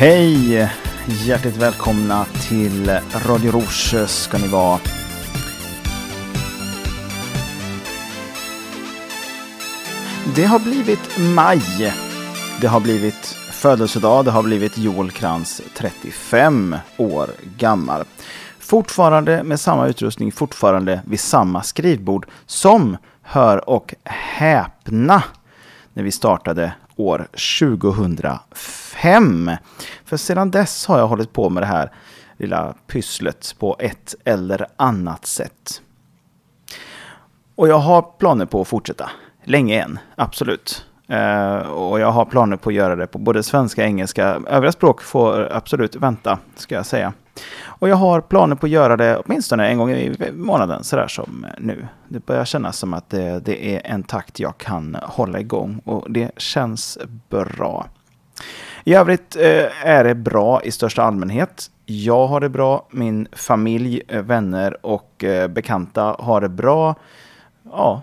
Hej! Hjärtligt välkomna till Radio Rouge ska ni vara. Det har blivit maj. Det har blivit födelsedag. Det har blivit Joel Krantz 35 år gammal. Fortfarande med samma utrustning, fortfarande vid samma skrivbord som, hör och häpna, när vi startade år 2005. För sedan dess har jag hållit på med det här lilla pysslet på ett eller annat sätt. Och jag har planer på att fortsätta. Länge än, absolut. Uh, och jag har planer på att göra det på både svenska och engelska. Övriga språk får absolut vänta, ska jag säga. Och jag har planer på att göra det åtminstone en gång i månaden, sådär som nu. Det börjar kännas som att det, det är en takt jag kan hålla igång och det känns bra. I övrigt uh, är det bra i största allmänhet. Jag har det bra, min familj, eh, vänner och uh, bekanta har det bra. Ja,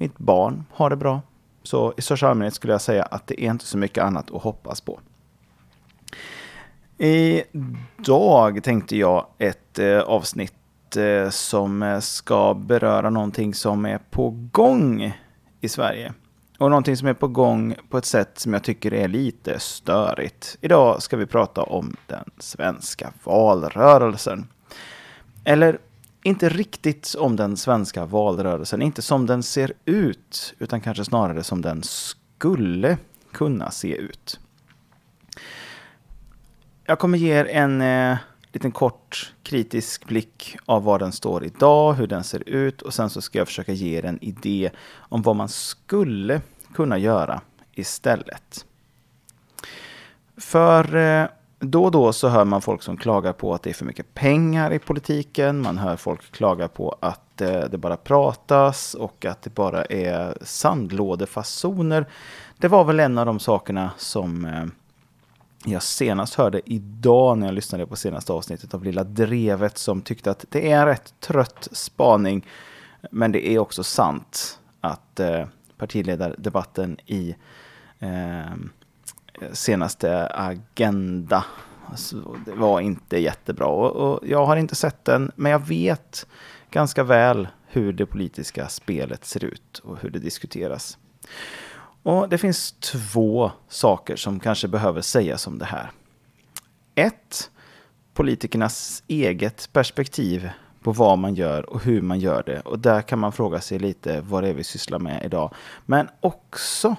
mitt barn har det bra. Så i största allmänhet skulle jag säga att det är inte så mycket annat att hoppas på. Idag tänkte jag ett eh, avsnitt eh, som eh, ska beröra någonting som är på gång i Sverige. Och någonting som är på gång på ett sätt som jag tycker är lite störigt. Idag ska vi prata om den svenska valrörelsen. Eller inte riktigt om den svenska valrörelsen, inte som den ser ut, utan kanske snarare som den skulle kunna se ut. Jag kommer ge er en eh, liten kort kritisk blick av var den står idag, hur den ser ut och sen så ska jag försöka ge er en idé om vad man skulle kunna göra istället. För eh, då och då så hör man folk som klagar på att det är för mycket pengar i politiken. Man hör folk klaga på att eh, det bara pratas och att det bara är sandlådefasoner. Det var väl en av de sakerna som eh, jag senast hörde idag när jag lyssnade på senaste avsnittet av Lilla Drevet som tyckte att det är en rätt trött spaning. Men det är också sant att eh, partiledardebatten i eh, senaste Agenda alltså, det var inte jättebra. Och, och jag har inte sett den, men jag vet ganska väl hur det politiska spelet ser ut och hur det diskuteras. Och det finns två saker som kanske behöver sägas om det här. Ett, politikernas eget perspektiv på vad man gör och hur man gör det. Och där kan man fråga sig lite vad det är vi sysslar med idag. Men också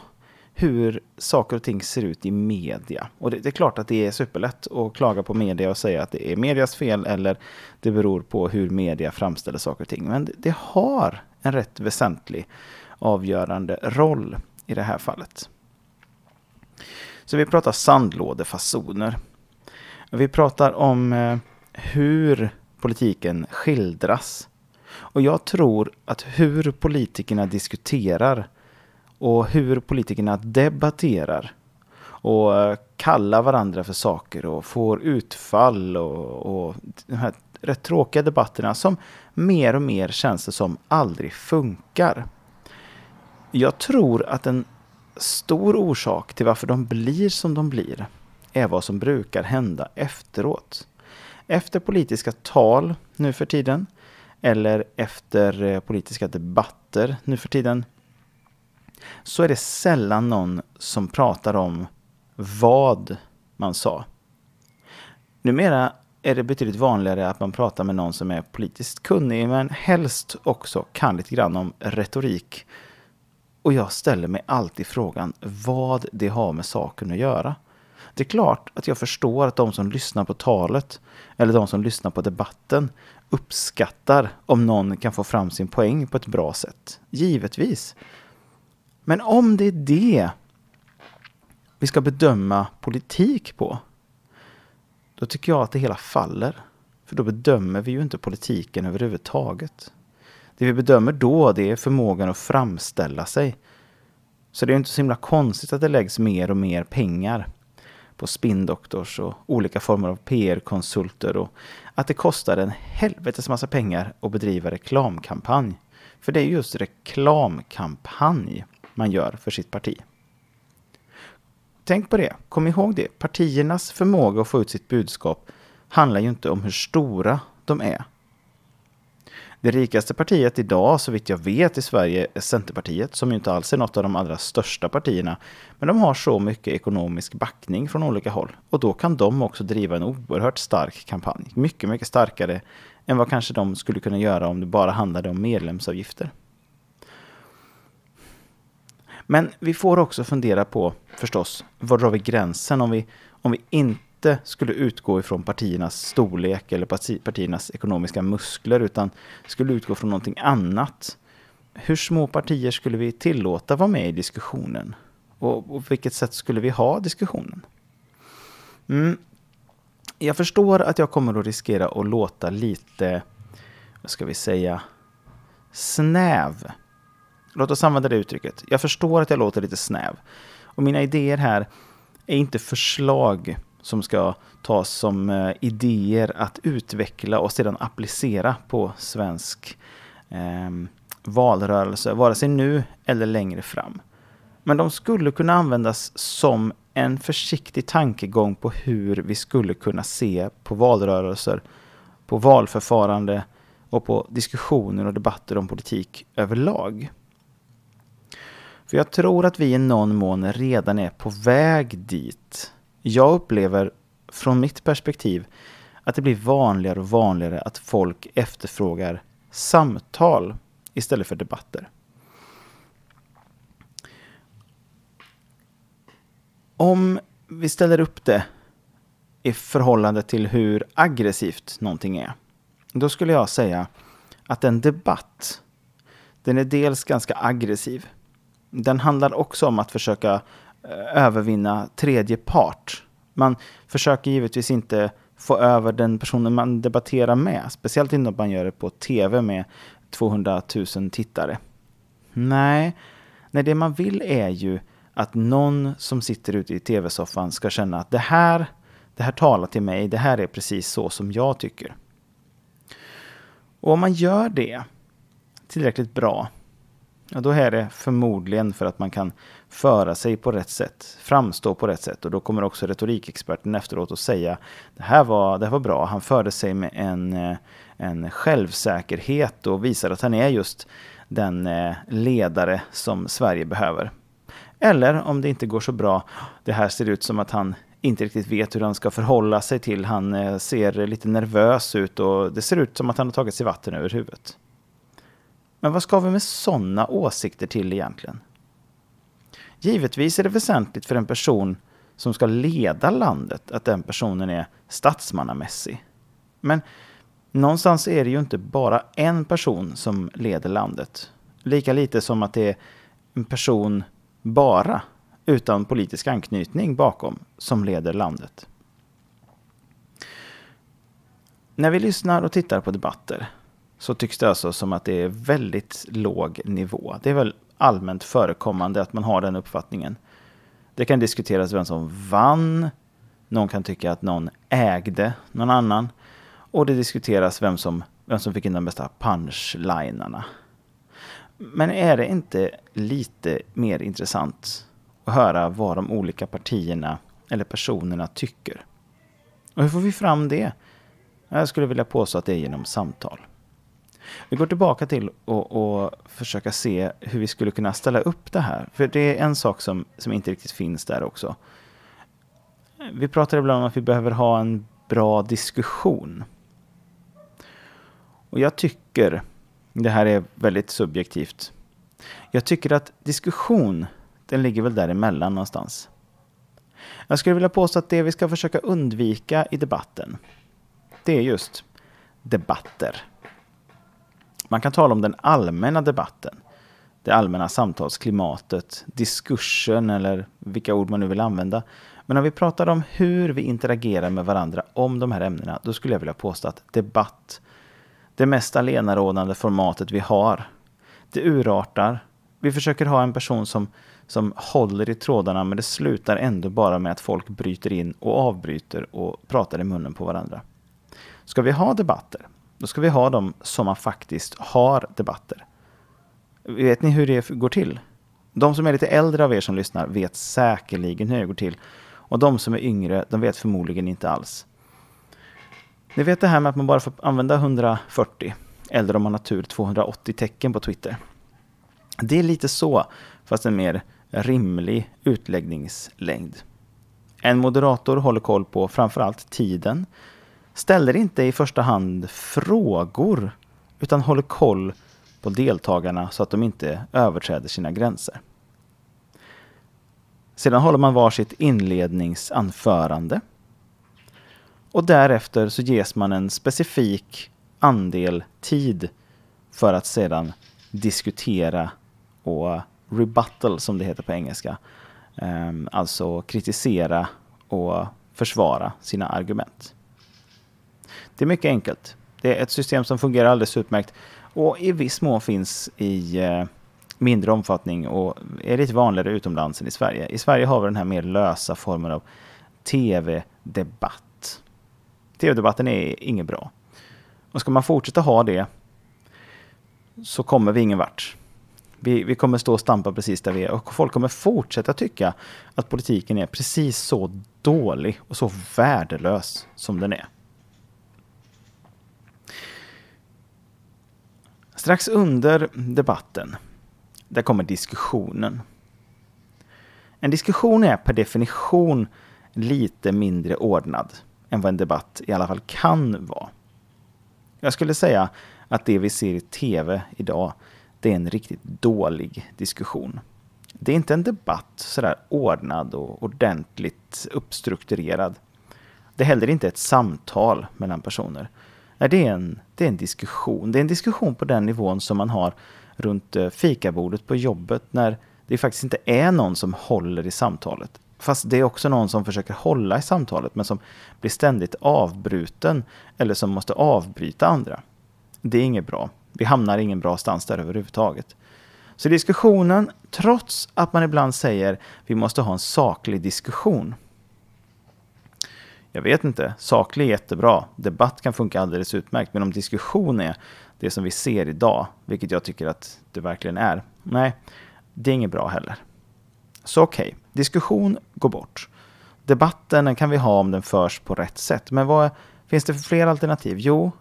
hur saker och ting ser ut i media. Och det, det, är klart att det är superlätt att klaga på media och säga att det är medias fel eller det beror på hur media framställer saker och ting. Men det, det har en rätt väsentlig avgörande roll i det här fallet. Så vi pratar sandlådefasoner. Vi pratar om eh, hur politiken skildras. Och jag tror att hur politikerna diskuterar och hur politikerna debatterar och eh, kallar varandra för saker och får utfall och, och de här rätt tråkiga debatterna som mer och mer känns det som aldrig funkar. Jag tror att en stor orsak till varför de blir som de blir är vad som brukar hända efteråt. Efter politiska tal nu för tiden eller efter eh, politiska debatter nu för tiden så är det sällan någon som pratar om vad man sa. Numera är det betydligt vanligare att man pratar med någon som är politiskt kunnig men helst också kan lite grann om retorik och jag ställer mig alltid frågan vad det har med saken att göra. Det är klart att jag förstår att de som lyssnar på talet eller de som lyssnar på debatten uppskattar om någon kan få fram sin poäng på ett bra sätt. Givetvis. Men om det är det vi ska bedöma politik på, då tycker jag att det hela faller. För då bedömer vi ju inte politiken överhuvudtaget. Det vi bedömer då, det är förmågan att framställa sig. Så det är inte så himla konstigt att det läggs mer och mer pengar på spindoktors och olika former av PR-konsulter och att det kostar en helvetes massa pengar att bedriva reklamkampanj. För det är just reklamkampanj man gör för sitt parti. Tänk på det, kom ihåg det. Partiernas förmåga att få ut sitt budskap handlar ju inte om hur stora de är. Det rikaste partiet idag, så vitt jag vet, i Sverige är Centerpartiet, som ju inte alls är något av de allra största partierna. Men de har så mycket ekonomisk backning från olika håll. Och då kan de också driva en oerhört stark kampanj. Mycket, mycket starkare än vad kanske de skulle kunna göra om det bara handlade om medlemsavgifter. Men vi får också fundera på, förstås, var drar vi gränsen om vi, om vi inte skulle utgå ifrån partiernas storlek eller partiernas ekonomiska muskler, utan skulle utgå från någonting annat. Hur små partier skulle vi tillåta vara med i diskussionen? Och på vilket sätt skulle vi ha diskussionen? Mm. Jag förstår att jag kommer att riskera att låta lite, vad ska vi säga, snäv Låt oss använda det uttrycket. Jag förstår att jag låter lite snäv. Och mina idéer här är inte förslag som ska tas som eh, idéer att utveckla och sedan applicera på svensk eh, valrörelse, vare sig nu eller längre fram. Men de skulle kunna användas som en försiktig tankegång på hur vi skulle kunna se på valrörelser, på valförfarande och på diskussioner och debatter om politik överlag. För jag tror att vi i någon mån redan är på väg dit. Jag upplever från mitt perspektiv att det blir vanligare och vanligare att folk efterfrågar samtal istället för debatter. Om vi ställer upp det i förhållande till hur aggressivt någonting är, då skulle jag säga att en debatt, den är dels ganska aggressiv, den handlar också om att försöka eh, övervinna tredje part. Man försöker givetvis inte få över den personen man debatterar med. Speciellt inte om man gör det på tv med 200 000 tittare. Nej, nej det man vill är ju att någon som sitter ute i tv-soffan ska känna att det här, det här talar till mig, det här är precis så som jag tycker. Och om man gör det tillräckligt bra Ja, då är det förmodligen för att man kan föra sig på rätt sätt, framstå på rätt sätt. Och då kommer också retorikexperten efteråt att säga det här var, det här var bra. Han förde sig med en, eh, en självsäkerhet och visar att han är just den eh, ledare som Sverige behöver. Eller om det inte går så bra, det här ser ut som att han inte riktigt vet hur han ska förhålla sig till. Han eh, ser lite nervös ut och det ser ut som att han har tagit sig vatten över huvudet. Men vad ska vi med sådana åsikter till egentligen? Givetvis är det väsentligt för en person som ska leda landet att den personen är statsmannamässig. Men någonstans är det ju inte bara en person som leder landet. Lika lite som att det är en person bara utan politisk anknytning bakom som leder landet. När vi lyssnar och tittar på debatter så tycks det alltså som att det är väldigt låg nivå. Det är väl allmänt förekommande att man har den uppfattningen. Det kan diskuteras vem som vann. Någon kan tycka att någon ägde någon annan. Och det diskuteras vem som, vem som fick in de bästa punchlinerna. Men är det inte lite mer intressant att höra vad de olika partierna eller personerna tycker? Och hur får vi fram det? Jag skulle vilja påstå att det är genom samtal. Vi går tillbaka till att försöka se hur vi skulle kunna ställa upp det här. För det är en sak som, som inte riktigt finns där också. Vi pratar ibland om att vi behöver ha en bra diskussion. Och jag tycker, det här är väldigt subjektivt, jag tycker att diskussion, den ligger väl däremellan någonstans. Jag skulle vilja påstå att det vi ska försöka undvika i debatten, det är just debatter. Man kan tala om den allmänna debatten, det allmänna samtalsklimatet, diskursen eller vilka ord man nu vill använda. Men om vi pratar om hur vi interagerar med varandra om de här ämnena, då skulle jag vilja påstå att debatt, det mest allenarådande formatet vi har. Det urartar. Vi försöker ha en person som, som håller i trådarna men det slutar ändå bara med att folk bryter in och avbryter och pratar i munnen på varandra. Ska vi ha debatter, då ska vi ha dem som man faktiskt har debatter. Vet ni hur det går till? De som är lite äldre av er som lyssnar vet säkerligen hur det går till. Och de som är yngre, de vet förmodligen inte alls. Ni vet det här med att man bara får använda 140, eller om man har tur 280 tecken på Twitter. Det är lite så, fast en mer rimlig utläggningslängd. En moderator håller koll på framförallt tiden, ställer inte i första hand frågor, utan håller koll på deltagarna så att de inte överträder sina gränser. Sedan håller man varsitt inledningsanförande. Och därefter så ges man en specifik andel tid för att sedan diskutera och rebuttal som det heter på engelska. Ehm, alltså kritisera och försvara sina argument. Det är mycket enkelt. Det är ett system som fungerar alldeles utmärkt och i viss mån finns i eh, mindre omfattning och är lite vanligare utomlands än i Sverige. I Sverige har vi den här mer lösa formen av tv-debatt. Tv-debatten är inget bra. Och ska man fortsätta ha det så kommer vi ingen vart. Vi, vi kommer stå och stampa precis där vi är och folk kommer fortsätta tycka att politiken är precis så dålig och så värdelös som den är. Strax under debatten, där kommer diskussionen. En diskussion är per definition lite mindre ordnad än vad en debatt i alla fall kan vara. Jag skulle säga att det vi ser i tv idag, det är en riktigt dålig diskussion. Det är inte en debatt sådär ordnad och ordentligt uppstrukturerad. Det är heller inte ett samtal mellan personer. Nej, det, är en, det är en diskussion. Det är en diskussion på den nivån som man har runt eh, fikabordet på jobbet när det faktiskt inte är någon som håller i samtalet. Fast det är också någon som försöker hålla i samtalet men som blir ständigt avbruten eller som måste avbryta andra. Det är inget bra. Vi hamnar ingen bra stans där överhuvudtaget. Så diskussionen, trots att man ibland säger vi måste ha en saklig diskussion, jag vet inte, saklig är jättebra. Debatt kan funka alldeles utmärkt. Men om diskussion är det som vi ser idag, vilket jag tycker att det verkligen är. Nej, det är inget bra heller. Så okej, okay. diskussion går bort. Debatten kan vi ha om den förs på rätt sätt. Men vad finns det för fler alternativ? Jo,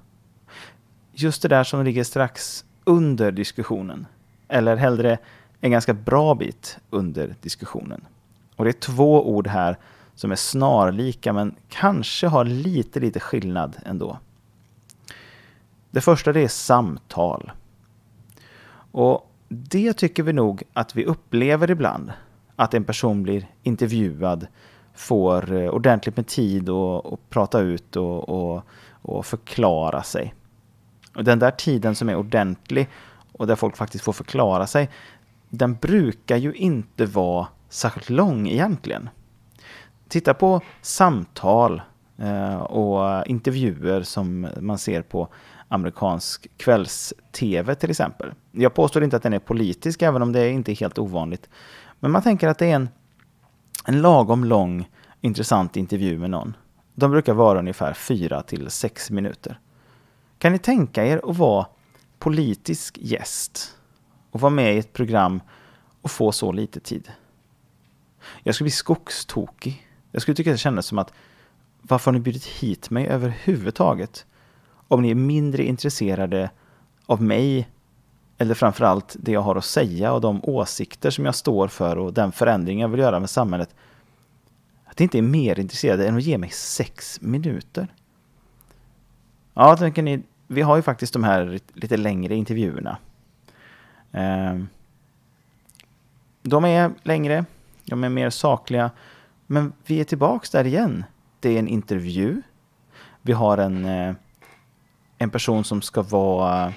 just det där som ligger strax under diskussionen. Eller hellre en ganska bra bit under diskussionen. Och det är två ord här som är snarlika men kanske har lite, lite skillnad ändå. Det första det är samtal. Och det tycker vi nog att vi upplever ibland. Att en person blir intervjuad, får eh, ordentligt med tid att prata ut och, och, och förklara sig. Och den där tiden som är ordentlig och där folk faktiskt får förklara sig, den brukar ju inte vara särskilt lång egentligen titta på samtal eh, och intervjuer som man ser på amerikansk kvälls-tv till exempel. Jag påstår inte att den är politisk, även om det inte är helt ovanligt. Men man tänker att det är en, en lagom lång, intressant intervju med någon. De brukar vara ungefär fyra till sex minuter. Kan ni tänka er att vara politisk gäst och vara med i ett program och få så lite tid? Jag skulle bli skogstokig. Jag skulle tycka det kändes som att varför har ni bjudit hit mig överhuvudtaget? Om ni är mindre intresserade av mig eller framförallt det jag har att säga och de åsikter som jag står för och den förändring jag vill göra med samhället. Att ni inte är mer intresserade än att ge mig sex minuter. Ja, tänker ni, vi har ju faktiskt de här lite längre intervjuerna. Ehm, de är längre, de är mer sakliga men vi är tillbaks där igen. Det är en intervju. Vi har en, eh, en person som ska vara,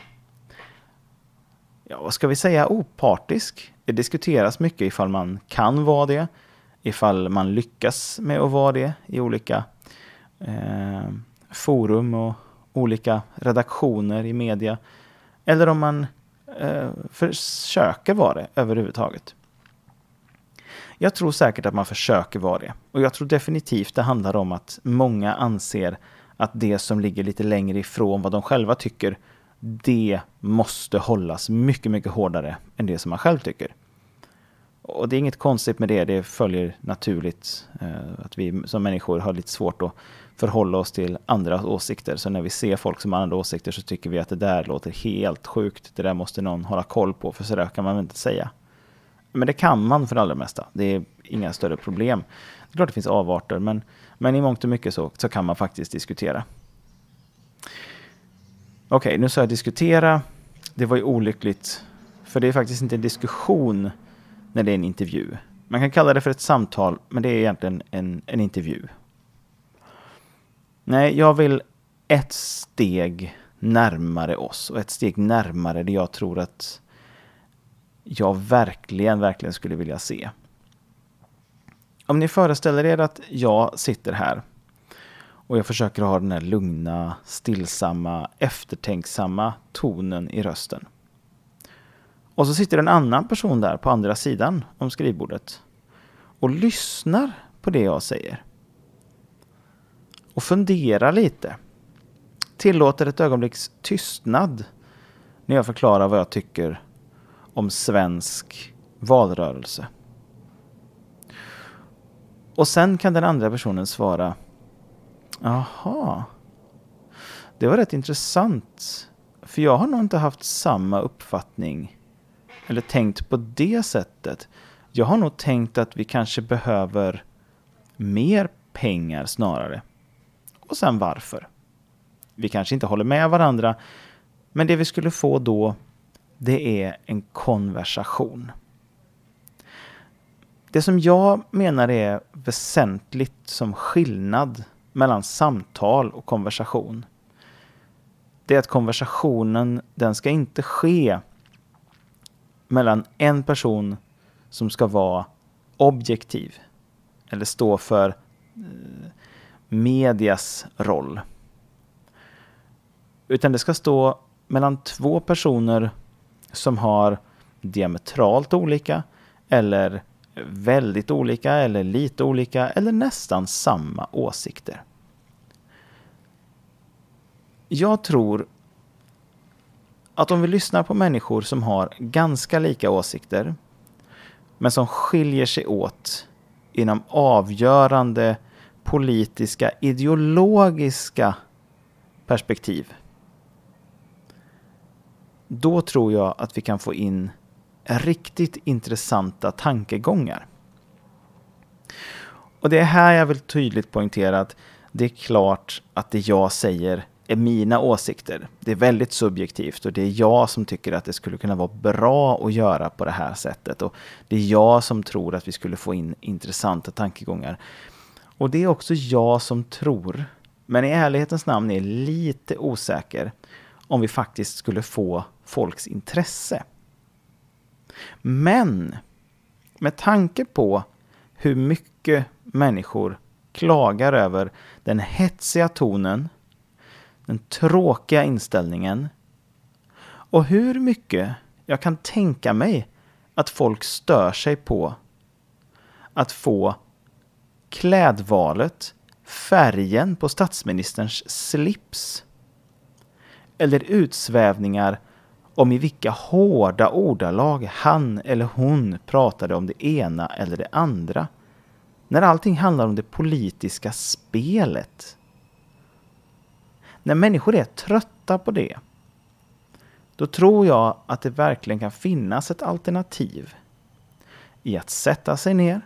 ja vad ska vi säga, opartisk. Det diskuteras mycket ifall man kan vara det, ifall man lyckas med att vara det i olika eh, forum och, olika redaktioner i media eller om man eh, försöker vara det överhuvudtaget. Jag tror säkert att man försöker vara det. Och jag tror definitivt det handlar om att många anser att det som ligger lite längre ifrån vad de själva tycker, det måste hållas mycket, mycket hårdare än det som man själv tycker. Och det är inget konstigt med det, det följer naturligt eh, att vi som människor har lite svårt att förhålla oss till andras åsikter. Så när vi ser folk som har andra åsikter så tycker vi att det där låter helt sjukt. Det där måste någon hålla koll på, för så där kan man väl inte säga. Men det kan man för det allra mesta. Det är inga större problem. Det är klart det finns avarter, men, men i mångt och mycket så, så kan man faktiskt diskutera. Okej, okay, nu sa jag diskutera. Det var ju olyckligt, för det är faktiskt inte en diskussion när det är en intervju. Man kan kalla det för ett samtal, men det är egentligen en, en intervju. Nej, jag vill ett steg närmare oss och ett steg närmare det jag tror att jag verkligen, verkligen skulle vilja se. Om ni föreställer er att jag sitter här och jag försöker ha den här lugna, stillsamma, eftertänksamma tonen i rösten. Och så sitter en annan person där på andra sidan om skrivbordet och lyssnar på det jag säger. Och funderar lite. Tillåter ett ögonblicks tystnad när jag förklarar vad jag tycker om svensk valrörelse. Och sen kan den andra personen svara Jaha. Det var rätt intressant. För jag har nog inte haft samma uppfattning eller tänkt på det sättet. Jag har nog tänkt att vi kanske behöver mer pengar snarare. Och sen varför. Vi kanske inte håller med varandra, men det vi skulle få då, det är en konversation. Det som jag menar är väsentligt som skillnad mellan samtal och konversation, det är att konversationen, den ska inte ske mellan en person som ska vara objektiv eller stå för eh, medias roll. Utan det ska stå mellan två personer som har diametralt olika eller väldigt olika eller lite olika eller nästan samma åsikter. Jag tror att om vi lyssnar på människor som har ganska lika åsikter men som skiljer sig åt inom avgörande politiska, ideologiska perspektiv. Då tror jag att vi kan få in riktigt intressanta tankegångar. Och det är här jag vill tydligt poängtera att det är klart att det jag säger är mina åsikter. Det är väldigt subjektivt och det är jag som tycker att det skulle kunna vara bra att göra på det här sättet. Och Det är jag som tror att vi skulle få in intressanta tankegångar. Och det är också jag som tror, men i ärlighetens namn är lite osäker, om vi faktiskt skulle få folks intresse. Men med tanke på hur mycket människor klagar över den hetsiga tonen, den tråkiga inställningen och hur mycket jag kan tänka mig att folk stör sig på att få klädvalet, färgen på statsministerns slips eller utsvävningar om i vilka hårda ordalag han eller hon pratade om det ena eller det andra. När allting handlar om det politiska spelet. När människor är trötta på det, då tror jag att det verkligen kan finnas ett alternativ i att sätta sig ner,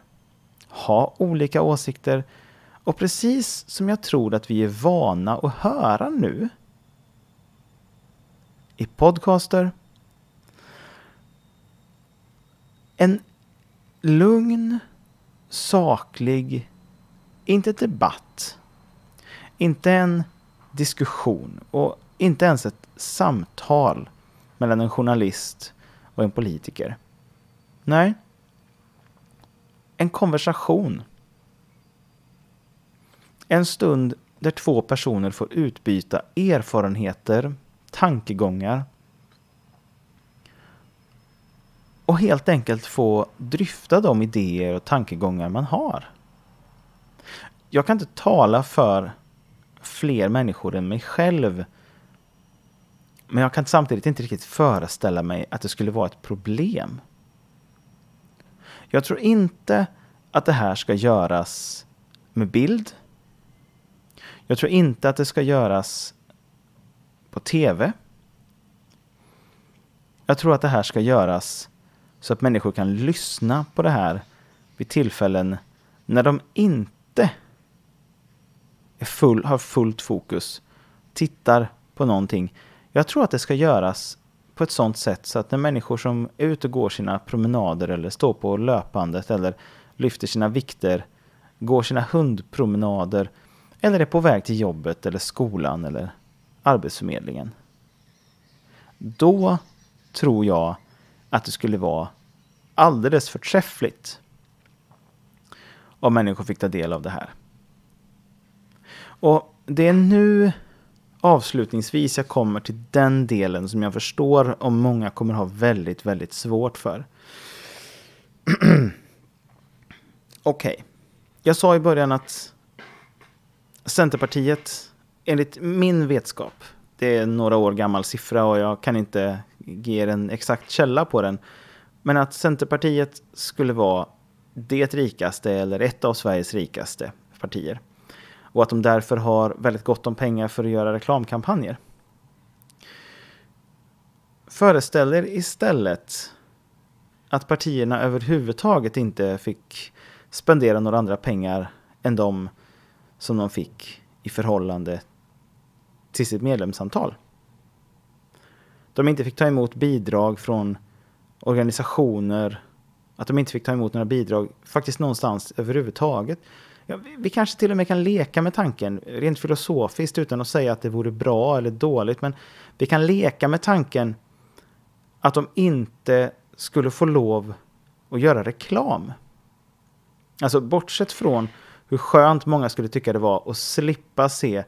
ha olika åsikter och precis som jag tror att vi är vana att höra nu i podcaster. En lugn, saklig, inte debatt, inte en diskussion och inte ens ett samtal mellan en journalist och en politiker. Nej, en konversation. En stund där två personer får utbyta erfarenheter, tankegångar och helt enkelt få dryfta de idéer och tankegångar man har. Jag kan inte tala för fler människor än mig själv. Men jag kan samtidigt inte riktigt föreställa mig att det skulle vara ett problem. Jag tror inte att det här ska göras med bild. Jag tror inte att det ska göras på tv. Jag tror att det här ska göras så att människor kan lyssna på det här vid tillfällen när de inte är full, har fullt fokus, tittar på någonting. Jag tror att det ska göras på ett sånt sätt så att när människor som är ute och går sina promenader eller står på löpbandet eller lyfter sina vikter, går sina hundpromenader eller är på väg till jobbet eller skolan eller arbetsförmedlingen. Då tror jag att det skulle vara alldeles förträffligt om människor fick ta del av det här. Och det är nu avslutningsvis jag kommer till den delen som jag förstår om många kommer ha väldigt, väldigt svårt för. Okej. Okay. Jag sa i början att Centerpartiet, enligt min vetskap, det är några år gammal siffra och jag kan inte ge er en exakt källa på den. Men att Centerpartiet skulle vara det rikaste eller ett av Sveriges rikaste partier. Och att de därför har väldigt gott om pengar för att göra reklamkampanjer. Föreställ er istället att partierna överhuvudtaget inte fick spendera några andra pengar än de som de fick i förhållande till sitt medlemsantal. De inte fick ta emot bidrag från organisationer, att de inte fick ta emot några bidrag faktiskt någonstans överhuvudtaget. Ja, vi kanske till och med kan leka med tanken, rent filosofiskt, utan att säga att det vore bra eller dåligt, men vi kan leka med tanken att de inte skulle få lov att göra reklam. Alltså bortsett från hur skönt många skulle tycka det var att slippa se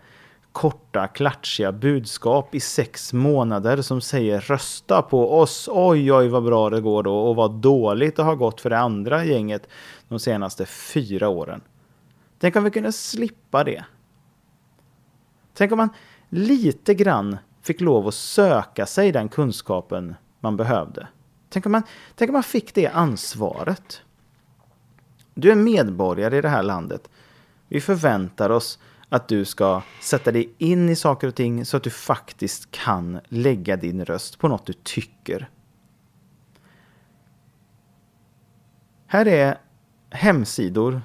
korta, klatschiga budskap i sex månader som säger rösta på oss, oj oj vad bra det går då och vad dåligt det har gått för det andra gänget de senaste fyra åren. Tänk om vi kunde slippa det. Tänk om man lite grann fick lov att söka sig den kunskapen man behövde. Tänk om man, tänk om man fick det ansvaret. Du är medborgare i det här landet. Vi förväntar oss att du ska sätta dig in i saker och ting så att du faktiskt kan lägga din röst på något du tycker. Här är hemsidor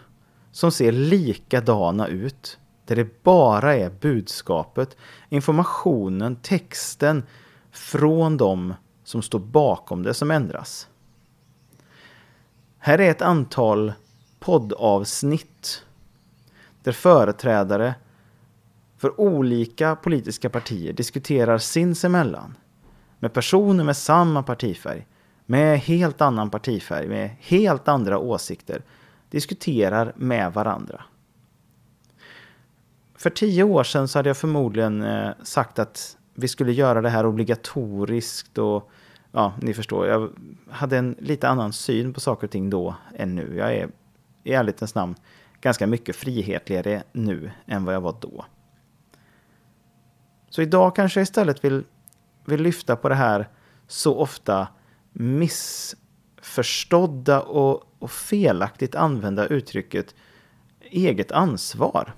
som ser likadana ut. Där det bara är budskapet, informationen, texten från dem som står bakom det som ändras. Här är ett antal poddavsnitt där företrädare för olika politiska partier diskuterar sinsemellan med personer med samma partifärg, med helt annan partifärg, med helt andra åsikter diskuterar med varandra. För tio år sedan så hade jag förmodligen eh, sagt att vi skulle göra det här obligatoriskt och ja, ni förstår, jag hade en lite annan syn på saker och ting då än nu. Jag är i ärlighetens namn ganska mycket frihetligare nu än vad jag var då. Så idag kanske jag istället vill, vill lyfta på det här så ofta missförstådda och, och felaktigt använda uttrycket eget ansvar.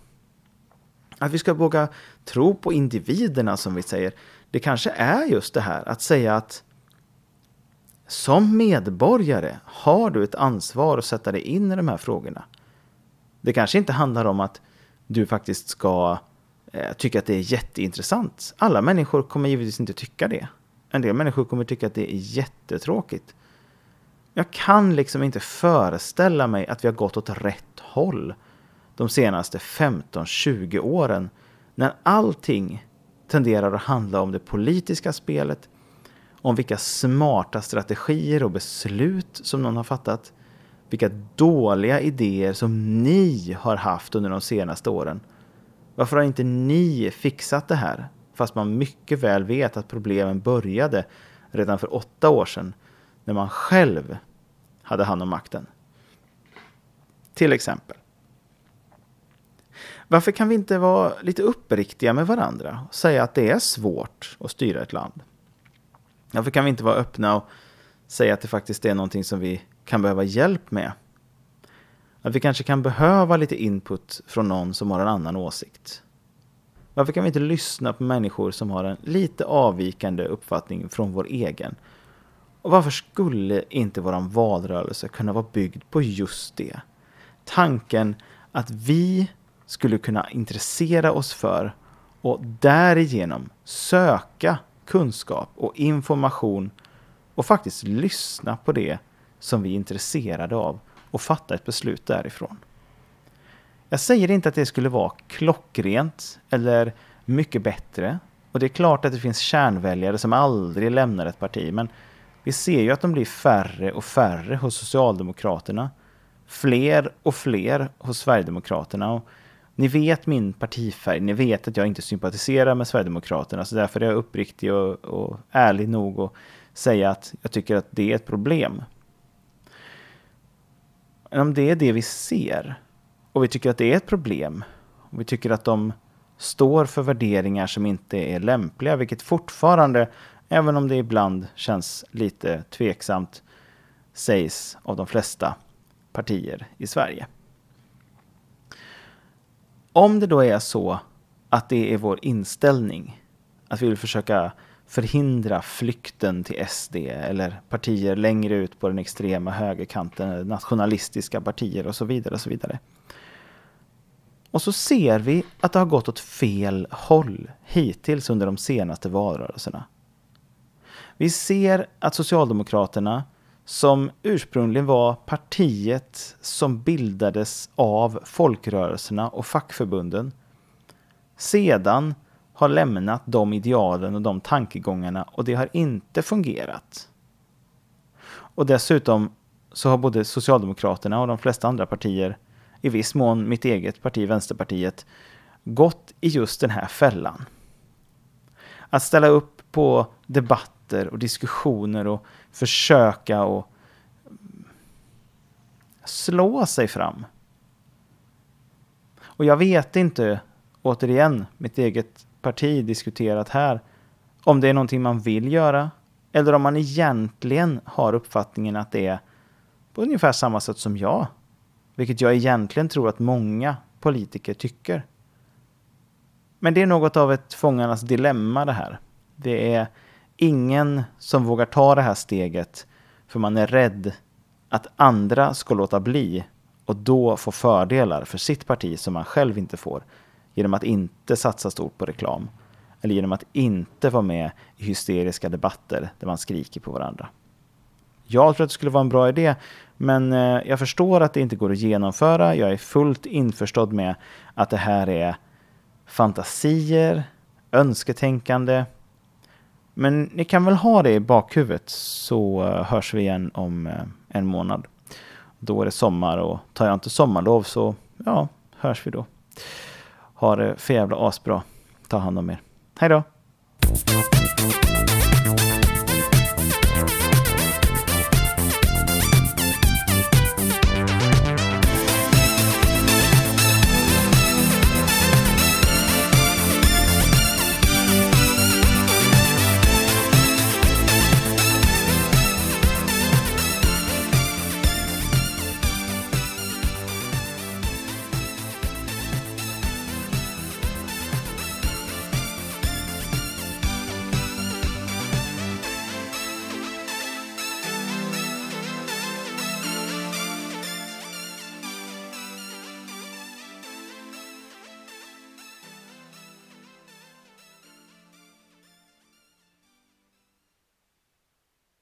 Att vi ska våga tro på individerna som vi säger. Det kanske är just det här att säga att som medborgare har du ett ansvar att sätta dig in i de här frågorna. Det kanske inte handlar om att du faktiskt ska eh, tycka att det är jätteintressant. Alla människor kommer givetvis inte tycka det. En del människor kommer tycka att det är jättetråkigt. Jag kan liksom inte föreställa mig att vi har gått åt rätt håll de senaste 15-20 åren när allting tenderar att handla om det politiska spelet, om vilka smarta strategier och beslut som någon har fattat, vilka dåliga idéer som ni har haft under de senaste åren Varför har inte ni fixat det här? Fast man mycket väl vet att problemen började redan för åtta år sedan när man själv hade hand om makten. Till exempel. Varför kan vi inte vara lite uppriktiga med varandra och säga att det är svårt att styra ett land? Varför kan vi inte vara öppna och säga att det faktiskt är någonting som vi kan behöva hjälp med? Att vi kanske kan behöva lite input från någon som har en annan åsikt. Varför kan vi inte lyssna på människor som har en lite avvikande uppfattning från vår egen? Och varför skulle inte vår valrörelse kunna vara byggd på just det? Tanken att vi skulle kunna intressera oss för och därigenom söka kunskap och information och faktiskt lyssna på det som vi är intresserade av och fatta ett beslut därifrån. Jag säger inte att det skulle vara klockrent eller mycket bättre. Och det är klart att det finns kärnväljare som aldrig lämnar ett parti, men vi ser ju att de blir färre och färre hos Socialdemokraterna. Fler och fler hos Sverigedemokraterna. Och ni vet min partifärg, ni vet att jag inte sympatiserar med Sverigedemokraterna, så därför är jag uppriktig och, och ärlig nog att säga att jag tycker att det är ett problem. Om det är det vi ser, och vi tycker att det är ett problem, och vi tycker att de står för värderingar som inte är lämpliga, vilket fortfarande, även om det ibland känns lite tveksamt, sägs av de flesta partier i Sverige. Om det då är så att det är vår inställning, att vi vill försöka förhindra flykten till SD eller partier längre ut på den extrema högerkanten, nationalistiska partier och så vidare. Och så vidare. Och så ser vi att det har gått åt fel håll hittills under de senaste valrörelserna. Vi ser att Socialdemokraterna, som ursprungligen var partiet som bildades av folkrörelserna och fackförbunden, sedan har lämnat de idealen och de tankegångarna och det har inte fungerat. Och dessutom så har både Socialdemokraterna och de flesta andra partier, i viss mån mitt eget parti, Vänsterpartiet, gått i just den här fällan. Att ställa upp på debatter och diskussioner och försöka och slå sig fram. Och jag vet inte, återigen, mitt eget parti diskuterat här, om det är någonting man vill göra eller om man egentligen har uppfattningen att det är på ungefär samma sätt som jag. Vilket jag egentligen tror att många politiker tycker. Men det är något av ett fångarnas dilemma det här. Det är ingen som vågar ta det här steget för man är rädd att andra ska låta bli och då få fördelar för sitt parti som man själv inte får genom att inte satsa stort på reklam eller genom att inte vara med i hysteriska debatter där man skriker på varandra. Jag tror att det skulle vara en bra idé, men eh, jag förstår att det inte går att genomföra. Jag är fullt införstådd med att det här är fantasier, önsketänkande. Men ni kan väl ha det i bakhuvudet så eh, hörs vi igen om eh, en månad. Då är det sommar och tar jag inte sommarlov så ja, hörs vi då. Ha det för jävla asbra. Ta hand om er. Hej då!